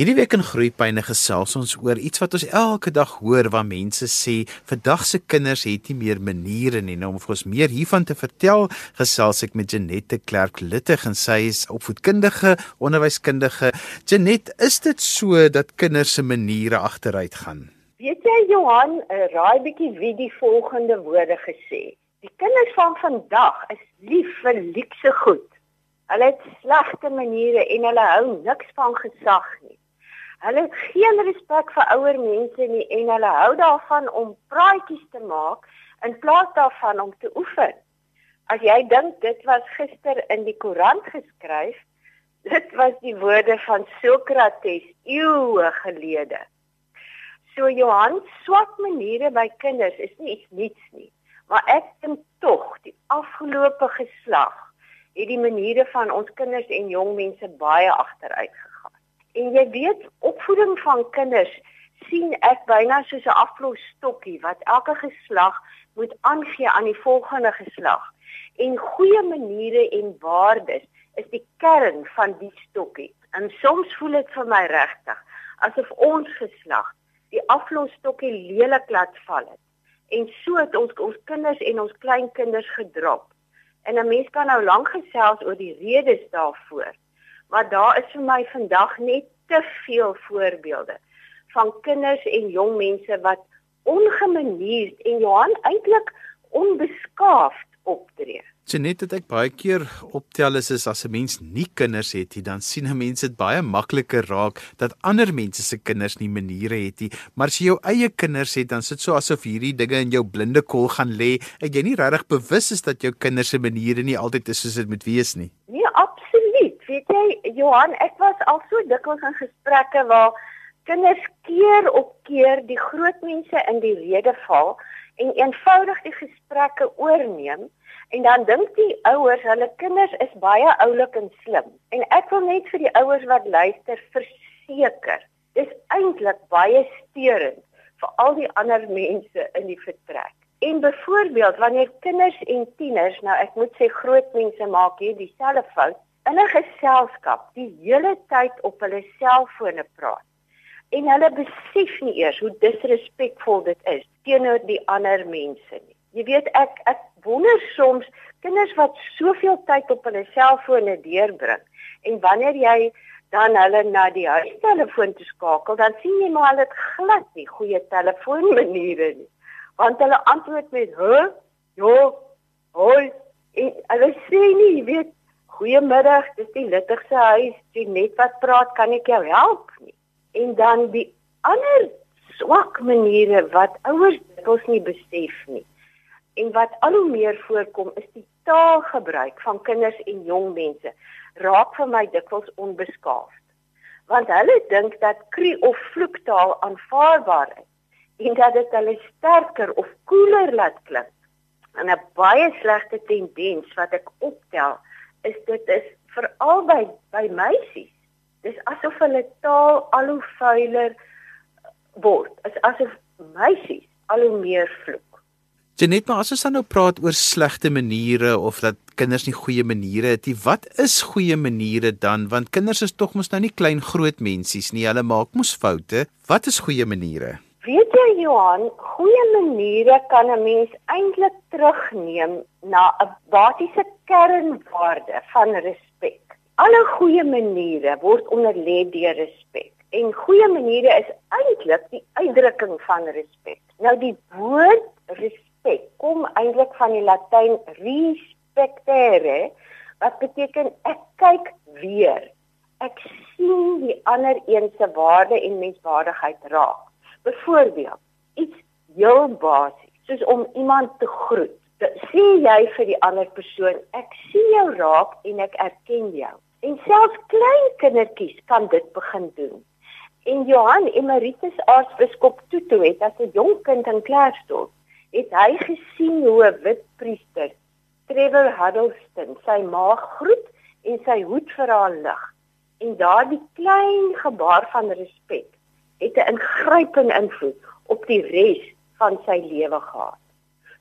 Hierdie week in Groepyne gesels ons oor iets wat ons elke dag hoor waar mense sê vandag se kinders het nie meer maniere nie. Nou om vir ons meer hiervan te vertel, gesels ek met Janette Clerk Littig en sy is opvoedkundige, onderwyskundige. Janette, is dit so dat kinders se maniere agteruit gaan? Weet jy Johan, raai bietjie wie die volgende woorde gesê. Die kinders van vandag is lief vir luukse goed. Hulle het slegte maniere en hulle hou niks van gesag nie. Hulle het geen respek vir ouer mense nie en hulle hou daarvan om praatjies te maak in plaas daarvan om te oefen. As jy dink dit was gister in die koerant geskryf, dit was die woorde van Sokrates eeue gelede. So Johan, swak maniere by kinders is nie iets niets nie, maar ek dink tog die afgelope geslag het die maniere van ons kinders en jong mense baie agteruit gegaan. En jy weet, opvoeding van kinders sien ek byna soos 'n aflosstokkie wat elke geslag moet aangee aan die volgende geslag. En goeie maniere en waardes is die kern van die stokkie. En soms voel dit vir my regtig asof ons geslag die aflosstokkie lelik laat val het. En so het ons ons kinders en ons kleinkinders gedrop. En 'n mens kan nou lank gesels oor die redes daarvoor maar daar is vir my vandag net te veel voorbeelde van kinders en jong mense wat ongemanierd en Johan eintlik onbeskaafd optree. Genet het ek baie keer optel is, is as 'n mens nie kinders het nie, dan sien 'n mens dit baie makliker raak dat ander mense se kinders nie maniere het nie, maar as jy jou eie kinders het, dan sit so asof hierdie dinge in jou blinde kol gaan lê. Ek jy nie regtig bewus is dat jou kinders se maniere nie altyd is soos dit moet wees nie. Nee, weet jy Johan, ek was al so dikwels in gesprekke waar kinders keer op keer die groot mense in die rede val en eenvoudig die gesprekke oorneem en dan dink die ouers hulle kinders is baie oulik en slim. En ek wil net vir die ouers wat luister verseker, dis eintlik baie steurend vir al die ander mense in die vertrek. En byvoorbeeld wanneer kinders en tieners, nou ek moet sê groot mense maak hier dieselfde fout, in 'n geselskap die hele tyd op hulle selfone praat en hulle besef nie eers hoe disrespekvol dit is teenoor die ander mense nie. Jy weet ek ek wonder soms kinders wat soveel tyd op hulle selfone deurbring en wanneer jy dan hulle na die huistelefoon toe skakel, dan sien jy maar het glad nie goeie telefoonmaniere nie. Want hulle antwoord met: "H, ja, hoi." En hulle sê nie, jy weet, Goeiemiddag, dis die littigste huis. Jy net wat praat, kan ek jou help nie? En dan die ander swak maniere wat ouers dikwels nie besef nie. En wat al hoe meer voorkom is die taalgebruik van kinders en jong mense raak vir my dikwels onbeskaafd. Want hulle dink dat krie of vloektaal aanvaarbaar is en dat dit hulle sterker of koeler laat klink. 'n baie slegte tendens wat ek optel is dit is veral by by meisies. Dis asof hulle taal al hoe vuiler word. Is asof meisies al hoe meer vloek. Genet maar as ons dan nou praat oor slegte maniere of dat kinders nie goeie maniere het nie, wat is goeie maniere dan? Want kinders is tog mos nou nie klein groot mensies nie. Hulle maak mos foute. Wat is goeie maniere? Weet jy Johan, goeie maniere kan 'n mens eintlik terugneem na 'n basiese kernwaarde van respek. Alle goeie maniere word onderlê deur respek. En goeie maniere is eintlik die uitdrukking van respek. Nou die woord respek kom eintlik van die Latyn respectere wat beteken ek kyk weer. Ek sien die ander een se waarde en menswaardigheid raak. Byvoorbeeld, iets heel basies, soos om iemand te groet. Sê jy vir die ander persoon, ek sien jou raak en ek erken jou. En selfs klein kindertjies kan dit begin doen. En Johan Emeritus Aartsbiskop Tutu het as 'n jong kind in Klerksdorp, het hy gesien hoe 'n wit priester, Trevor Huddleston, sy ma groet en sy hoed vir haar lig. En daardie klein gebaar van respek het 'n ingrypende invloed op die res van sy lewe gehad.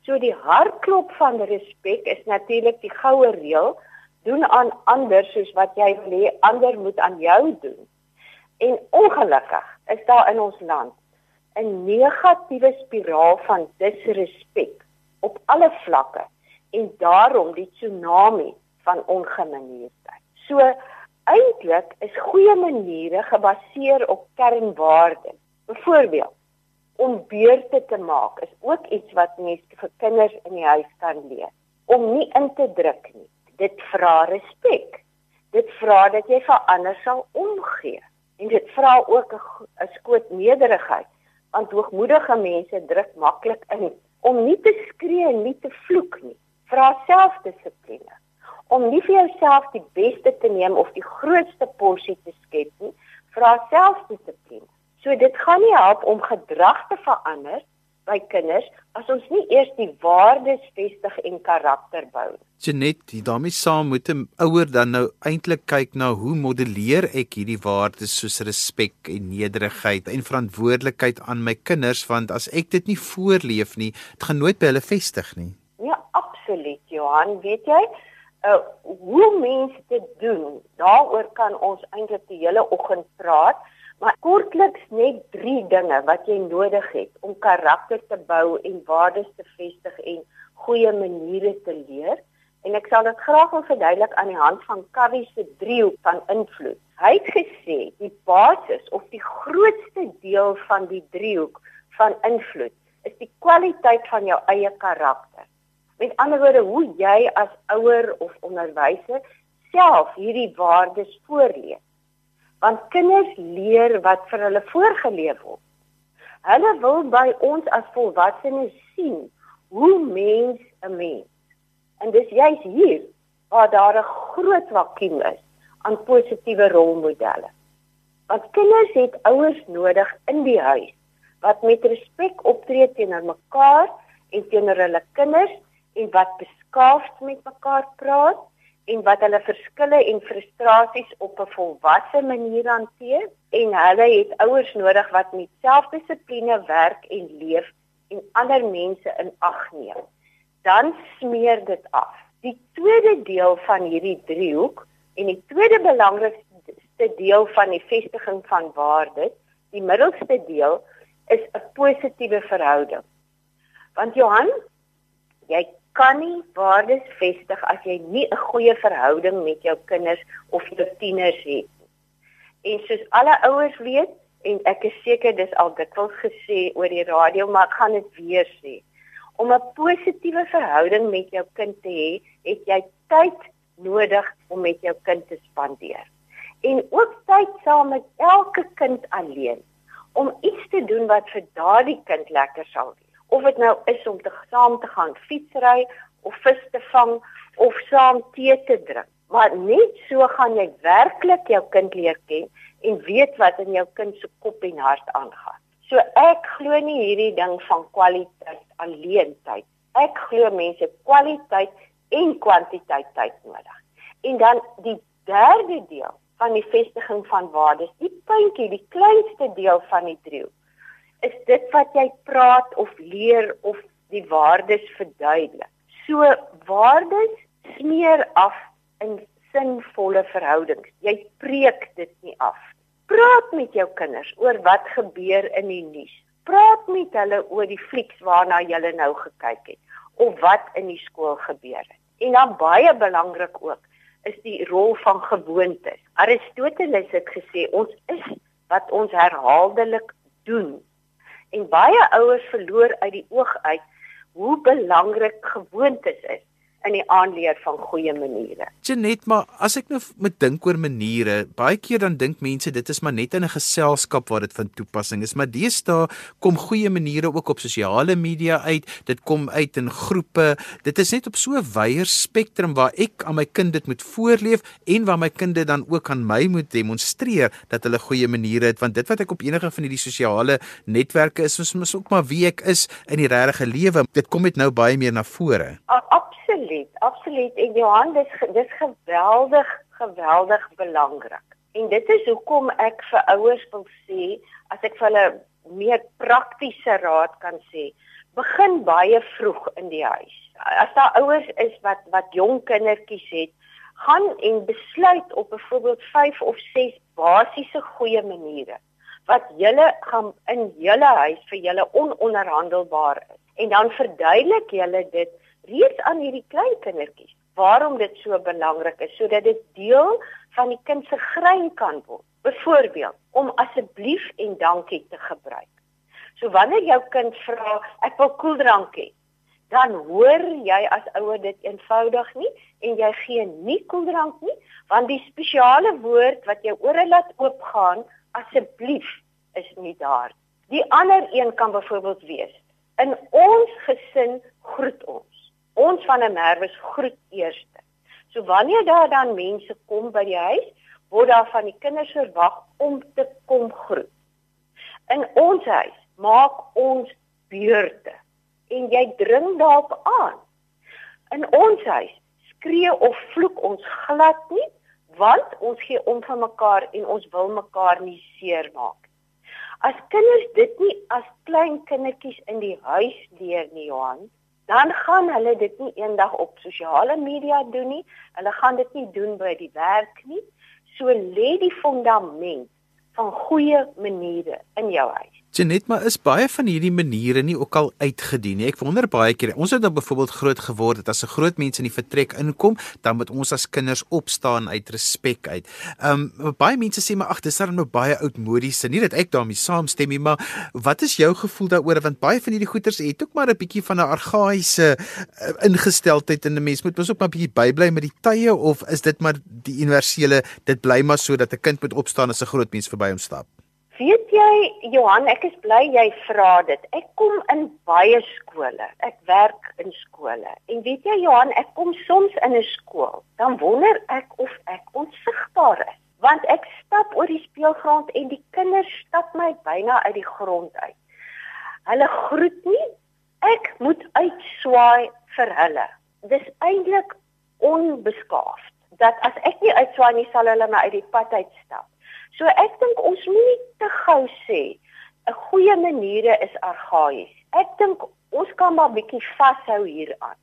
So die hartklop van respek is natuurlik die goue reël, doen aan ander soos wat jy wil hê ander moet aan jou doen. En ongelukkig is daar in ons land 'n negatiewe spiraal van disrespek op alle vlakke en daarom die tsunami van ongemanierdheid. So eintlik is goeie maniere gebaseer op kernwaardes. Byvoorbeeld om beurte te maak is ook iets wat mense vir kinders in die huis kan leer. Om nie in te druk nie. Dit vra respek. Dit vra dat jy vir ander sal omgee. En dit vra ook 'n skoot nederigheid, want hoogmoedige mense druk maklik in om nie te skree en nie te vloek nie. Vra selfdissipline. Om nie vir jouself die beste te neem of die grootste porsie te skep nie, vra selfdissipline. So dit gaan nie help om gedrag te verander by kinders as ons nie eers die waardes vestig en karakter bou nie. Genet, daarmee saam moet 'n ouer dan nou eintlik kyk na hoe modelleer ek hierdie waardes soos respek en nederigheid en verantwoordelikheid aan my kinders want as ek dit nie voorleef nie, dit gaan nooit by hulle vestig nie. Ja, absoluut, Johan, weet jy? Uh hoe mense dit doen, daaroor kan ons eintlik die hele oggend praat. Maar kortliks net 3 dinge wat jy nodig het om karakter te bou en waardes te vestig en goeie maniere te leer. En ek sal dit graag wil verduidelik aan die hand van Covey se driehoek van invloed. Hy het gesê die basis of die grootste deel van die driehoek van invloed is die kwaliteit van jou eie karakter. Met ander woorde, hoe jy as ouer of onderwyser self hierdie waardes voorleef want kinders leer wat vir hulle voorgeleef word. Hulle wil by ons as volwassenes sien hoe mens 'n mens. En dis juist hier waar daar 'n groot vakuum is aan positiewe rolmodelle. Want kinders het ouers nodig in die huis wat met respek optree teenoor mekaar en teenoor hulle kinders en wat beskaafd met mekaar praat en wat hulle verskille en frustrasies op 'n volwasse manier hanteer en hulle het ouers nodig wat met selfdissipline werk en leef en ander mense in ag neem. Dan smeer dit af. Die tweede deel van hierdie driehoek en die tweede belangrikste deel van die vestiging van waardes, die middelste deel is 'n positiewe verhouding. Want Johan, jy kan nie waardes vestig as jy nie 'n goeie verhouding met jou kinders of jou tieners het nie. En soos alle ouers weet en ek is seker dis al dikwels gesê oor die radio, maar ek gaan dit weer sê. Om 'n positiewe verhouding met jou kind te hê, het jy tyd nodig om met jou kind te spandeer. En ook tyd saam met elke kind alleen om iets te doen wat vir daardie kind lekker sal wees of dit nou is om te saam te gaan fietsry of vis te vang of saam tee te drink. Maar net so gaan jy werklik jou kind leer ken en weet wat in jou kind se kop en hart aangaan. So ek glo nie hierdie ding van kwaliteit alleen tyd. Ek glo mense kwaliteit en kwantiteit tyd nodig. En dan die derde deel van die vestiging van waardes, die puntjie, die kleinste deel van die driehoek is dit wat jy praat of leer of die waardes verduidelik. So waardes smeer af in sinvolle verhoudings. Jy preek dit nie af. Praat met jou kinders oor wat gebeur in die nuus. Praat met hulle oor die flieks waarna jy nou gekyk het of wat in die skool gebeur het. En dan baie belangrik ook is die rol van gewoontes. Aristoteles het gesê ons is wat ons herhaaldelik doen en baie ouers verloor uit die oog uit hoe belangrik gewoontes is in die aanleer van goeie maniere. Janet, maar as ek nou moet dink oor maniere, baie keer dan dink mense dit is maar net in 'n geselskap waar dit van toepassing is, maar deesdae kom goeie maniere ook op sosiale media uit. Dit kom uit in groepe. Dit is net op so 'n wye spektrum waar ek aan my kind dit moet voorleef en waar my kinde dan ook aan my moet demonstreer dat hulle goeie maniere het, want dit wat ek op enige van hierdie sosiale netwerke is, is mos ook maar wie ek is in die regte lewe. Dit kom net nou baie meer na vore. Absoluut, absoluut. En Johan, dis dis geweldig, geweldig belangrik. En dit is hoekom ek vir ouers wil sê, as ek vir hulle meer praktiese raad kan sê, begin baie vroeg in die huis. As daar ouers is wat wat jong kindertjies het, gaan en besluit op byvoorbeeld 5 of 6 basiese goeie maniere wat julle gaan in julle huis vir julle ononderhandelbaar is. En dan verduidelik julle dit reeds aan hierdie klein kindertjies waarom dit so belangrik is sodat dit deel van die kind se grein kan word. Byvoorbeeld om asseblief en dankie te gebruik. So wanneer jou kind vra ek wil koeldrank hê, dan hoor jy as ouer dit eenvoudig nie en jy gee nie koeldrank nie want die spesiale woord wat jou ore laat oopgaan asseblief is nie daar. Die ander een kan byvoorbeeld wees in ons gesin groet ons. Ons van 'n merwes groet eerste. So wanneer daar dan mense kom by die huis, word daar van die kinders verwag om te kom groet. In ons huis maak ons beurte en jy dring daarop aan. In ons huis skree of vloek ons glad nie want ons gee om vir mekaar en ons wil mekaar nie seermaak. As kinders dit nie as klein kindertjies in die huis leer nie, Johan, dan gaan hulle dit nie eendag op sosiale media doen nie. Hulle gaan dit nie doen by die werk nie. So lê die fondament van goeie maniere in jou huis. Janet, maar is baie van hierdie maniere nie ook al uitgedien nie. Ek wonder baie keer. Ons het dan byvoorbeeld groot geword dat as 'n groot mens in die vertrek inkom, dan moet ons as kinders opstaan uit respek uit. Ehm um, baie mense sê maar ag, dis dan nou baie oudmodiese. Nie dat ek daarmee saamstem nie, maar wat is jou gevoel daaroor want baie van hierdie goeters het ook maar 'n bietjie van 'n argaïese uh, ingesteldheid in 'n mens. Moet ons ook maar bietjie bybly met die tye of is dit maar die universele dit bly maar so dat 'n kind moet opstaan as 'n groot mens verby hom stap? Weet jy Johan, ek is bly jy vra dit. Ek kom in baie skole. Ek werk in skole. En weet jy Johan, ek kom soms in 'n skool, dan wonder ek of ek onsigbaar is, want ek stap oor die speelgrond en die kinders stap my byna uit die grond uit. Hulle groet nie. Ek moet uitswaai vir hulle. Dis eintlik onbeskaafd dat as ek nie uitswaai nie, sal hulle my uit die pad uitstap. So ek dink ons moet te gou sê 'n goeie maniere is argaïs. Ek dink ons kan maar bietjie vashou hieraan.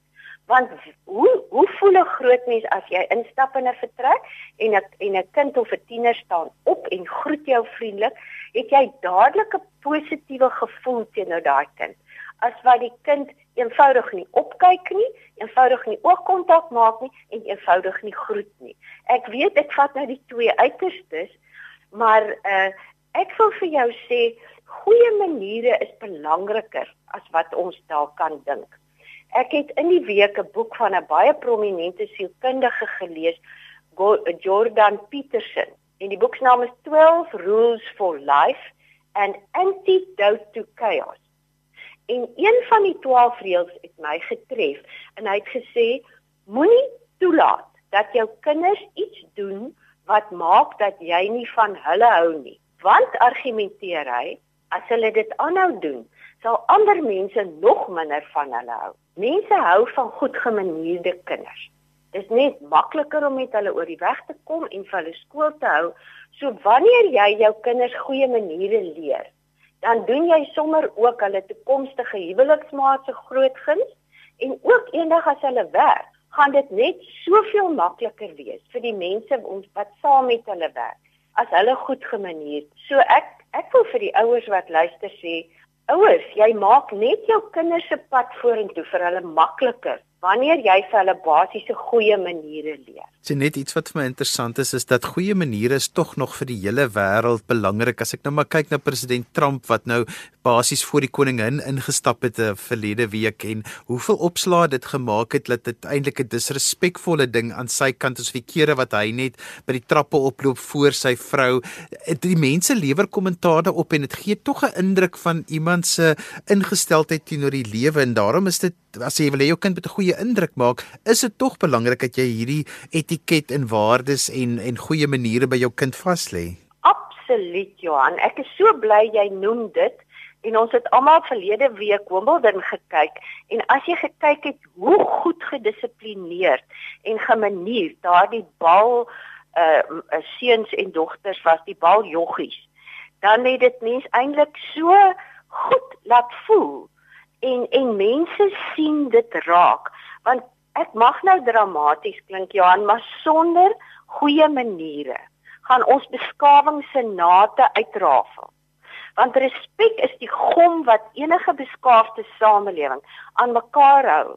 Want hoe hoe voel 'n groot mens as jy instap in 'n vertrek en 'n en 'n kind of 'n tiener staan op en groet jou vriendelik, het jy dadelik 'n positiewe gevoel teenoor daai kind. As wat die kind eenvoudig nie opkyk nie, eenvoudig nie oogkontak maak nie en eenvoudig nie groet nie. Ek weet ek vat nou die twee uiterstes, Maar uh ek wil vir jou sê goeie maniere is belangriker as wat ons dalk kan dink. Ek het in die week 'n boek van 'n baie prominente sielkundige gelees, Jordan Peterson. En die boek se naam is 12 Rules for Life and Antidote to Chaos. En een van die 12 reëls het my getref en hy het gesê moenie toelaat dat jou kinders iets doen wat maak dat jy nie van hulle hou nie. Want argumenteer hy, as hulle dit aanhou doen, sal ander mense nog minder van hulle hou. Mense hou van goedgemanierde kinders. Dit is net makliker om met hulle oor die weg te kom en vir hulle skool te hou. So wanneer jy jou kinders goeie maniere leer, dan doen jy sommer ook hulle toekomstige huweliksmaat se groot guns en ook eendag as hulle werk gaan dit net soveel makliker wees vir die mense ons wat saam met hulle werk as hulle goed gemanier. So ek ek wil vir die ouers wat luister sê, ouers, jy maak net jou kinders se pad vorentoe vir hulle makliker wanneer jy vir hulle basiese goeie maniere leer. Is net iets wat vir my interessant is is dat goeie maniere is tog nog vir die hele wêreld belangrik. As ek nou maar kyk na president Trump wat nou basies voor die koningin ingestap het eh, verlede week en hoeveel opslaa dit gemaak het dat dit eintlik 'n disrespekvolle ding aan sy kant is vir kere wat hy net by die trappe oploop voor sy vrou. Die mense lewer kommentaar daarop en dit gee tog 'n indruk van iemand se ingesteldheid teenoor die lewe en daarom is dit as jy wil hê jou kind moet 'n goeie indruk maak, is dit tog belangrik dat jy hierdie etiket en waardes en en goeie maniere by jou kind vas lê. Absoluut, Johan. Ek is so bly jy noem dit en ons het almal verlede week Wimbledon gekyk en as jy gekyk het hoe goed gedissiplineerd en gemanier daardie bal uh seuns en dogters was die baljoggies dan het dit mens eintlik so goed laat voel en en mense sien dit raak want ek mag nou dramaties klink Johan maar sonder goeie maniere gaan ons beskawing se nate uitrafel. Want respek is die gom wat enige beskaafde samelewing aan mekaar hou.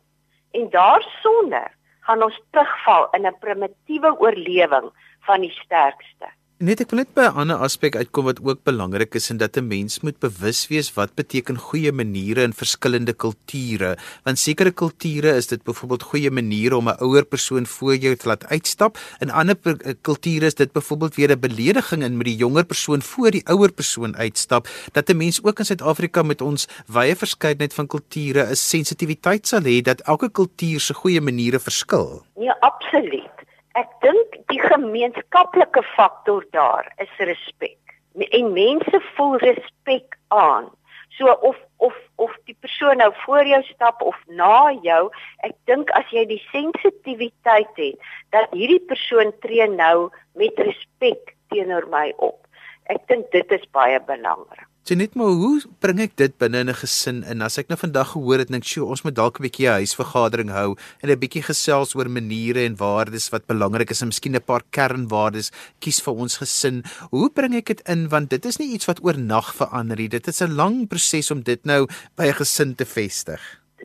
En daarsonder gaan ons terugval in 'n primitiewe oorlewing van die sterkste. Net ek wil net by 'n ander aspek uitkom wat ook belangrik is en dat 'n mens moet bewus wees wat beteken goeie maniere in verskillende kulture. Want sekere kulture is dit byvoorbeeld goeie maniere om 'n ouer persoon voor jou te laat uitstap. In ander eh, kulture is dit byvoorbeeld weer 'n belediging in met die jonger persoon voor die ouer persoon uitstap. Dat 'n mens ook in Suid-Afrika met ons wye verskeidenheid van kulture 'n sensitiwiteit sal hê dat elke kultuur se goeie maniere verskil. Ja, absoluut. Ek dink die gemeenskaplike faktor daar is respek. En mense voel respek aan. So of of of die persoon nou voor jou stap of na jou, ek dink as jy die sensitiwiteit het dat hierdie persoon tree nou met respek teenoor my op. Ek dink dit is baie belangrik. Sy net maar hoe bring ek dit binne in 'n gesin in? As ek nou vandag gehoor het, dink ek, "Sjoe, ons moet dalk 'n bietjie 'n huisvergadering hou en 'n bietjie gesels oor maniere en waardes wat belangrik is en miskien 'n paar kernwaardes kies vir ons gesin." Hoe bring ek dit in want dit is nie iets wat oornag verander nie. Dit is 'n lang proses om dit nou by 'n gesin te vestig.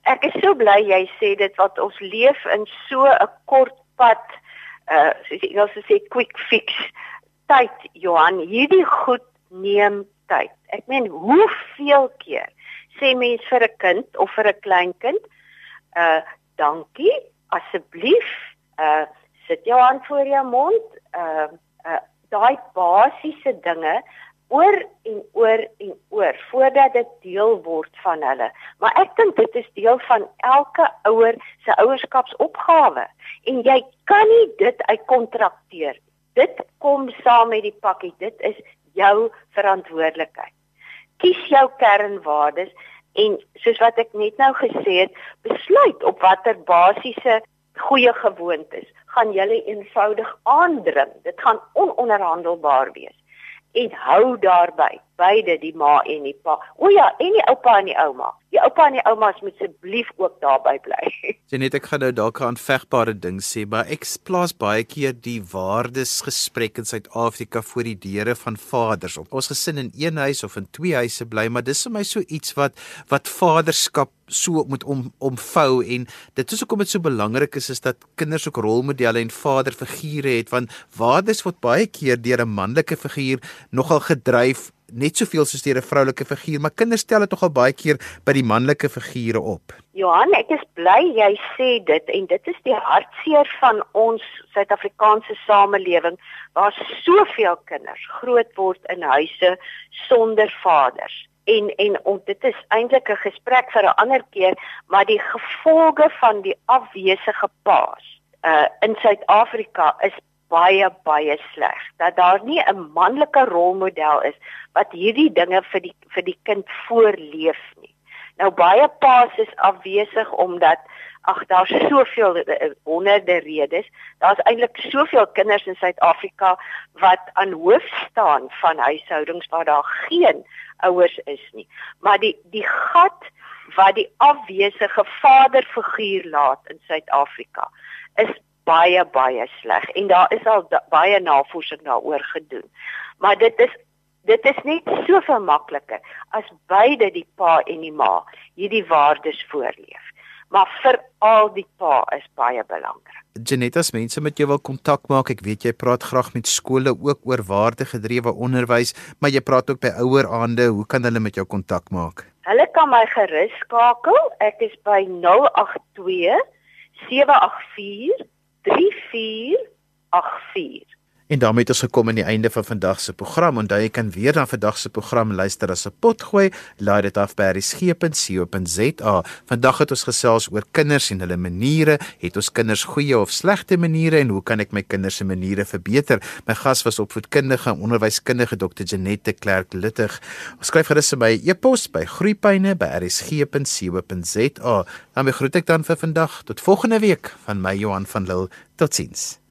Ek is so bly jy sê dit wat ons leef in so 'n kort pad uh soos jy nou sê quick fix tyd Johan hierdie goed neem tyd. Ek meen hoeveel keer sê mens vir 'n kind of vir 'n kleinkind, uh dankie, asseblief, uh sit jou hand voor jou mond, uh uh daai basiese dinge oor en oor en oor voordat dit deel word van hulle. Maar ek dink dit is deel van elke ouer se ouerskapsopgawe en jy kan nie dit uitkontrakteer. Dit kom saam met die pakkie. Dit is jou verantwoordelikheid. Kies jou kernwaardes en soos wat ek net nou gesê het, besluit op watter basiese goeie gewoontes gaan julle eenvoudig aandring. Dit gaan ononderhandelbaar wees. En hou daarby, beide die ma en die pa. O ja, en die oupa en die ouma. Die oupa en die oumas moet asseblief ook daarby bly. Janet, ek gaan nou dalk 'n aanvegbare ding sê, maar ek plaas baie keer die waardesgesprek in Suid-Afrika voor die deure van vaders op. Ons gesin in een huis of in twee huise bly, maar dis vir my so iets wat wat vaderskap so moet om omvou en dit is hoekom dit so belangrik is is dat kinders ook rolmodelle en vaderfigure het want waardes word baie keer deur 'n manlike figuur nogal gedryf net soveel soos deur 'n vroulike figuur, maar kinders stel dit nogal baie keer by die manlike figure op. Johan, ek is bly jy sê dit en dit is die hartseer van ons Suid-Afrikaanse samelewing waar soveel kinders groot word in huise sonder vaders. En en on, dit is eintlik 'n gesprek vir 'n ander keer, maar die gevolge van die afwesige paas uh in Suid-Afrika is baie baie sleg dat daar nie 'n manlike rolmodel is wat hierdie dinge vir die vir die kind voorleef nie. Nou baie paas is afwesig omdat ag daar's soveel eh, honderde redes. Daar's eintlik soveel kinders in Suid-Afrika wat aan hoof staan van huishoudings waar daar geen ouers is nie. Maar die die gat wat die afwesige vaderfiguur laat in Suid-Afrika is baie baie sleg en daar is al da baie navorsing daaroor gedoen. Maar dit is dit is net soveel makliker as beide die pa en die ma hierdie waardes voorleef. Maar veral die pa is baie belangrik. Genetas mense met jou wil kontak maak. Ek weet jy praat graag met skole ook oor waardegedrewe onderwys, maar jy praat ook by oueraande. Hoe kan hulle met jou kontak maak? Hulle kan my gerus skakel. Ek is by 082 784 3484. En daarmee het ons gekom aan die einde van vandag se program. Onthou jy kan weer na vandag se program luister as 'n potgooi. Laai dit af by resgep.co.za. Vandag het ons gesels oor kinders en hulle maniere. Het ons kinders goeie of slegte maniere en hoe kan ek my kinders se maniere verbeter? My gas was opvoedkundige en onderwyskundige Dr. Janette Clerk Luttig. Ons skryf gerus by e-pos by groeipyne@resgep.co.za. Dan groet ek dan vir vandag. Tot volgende week van my Johan van Lille. Totsiens.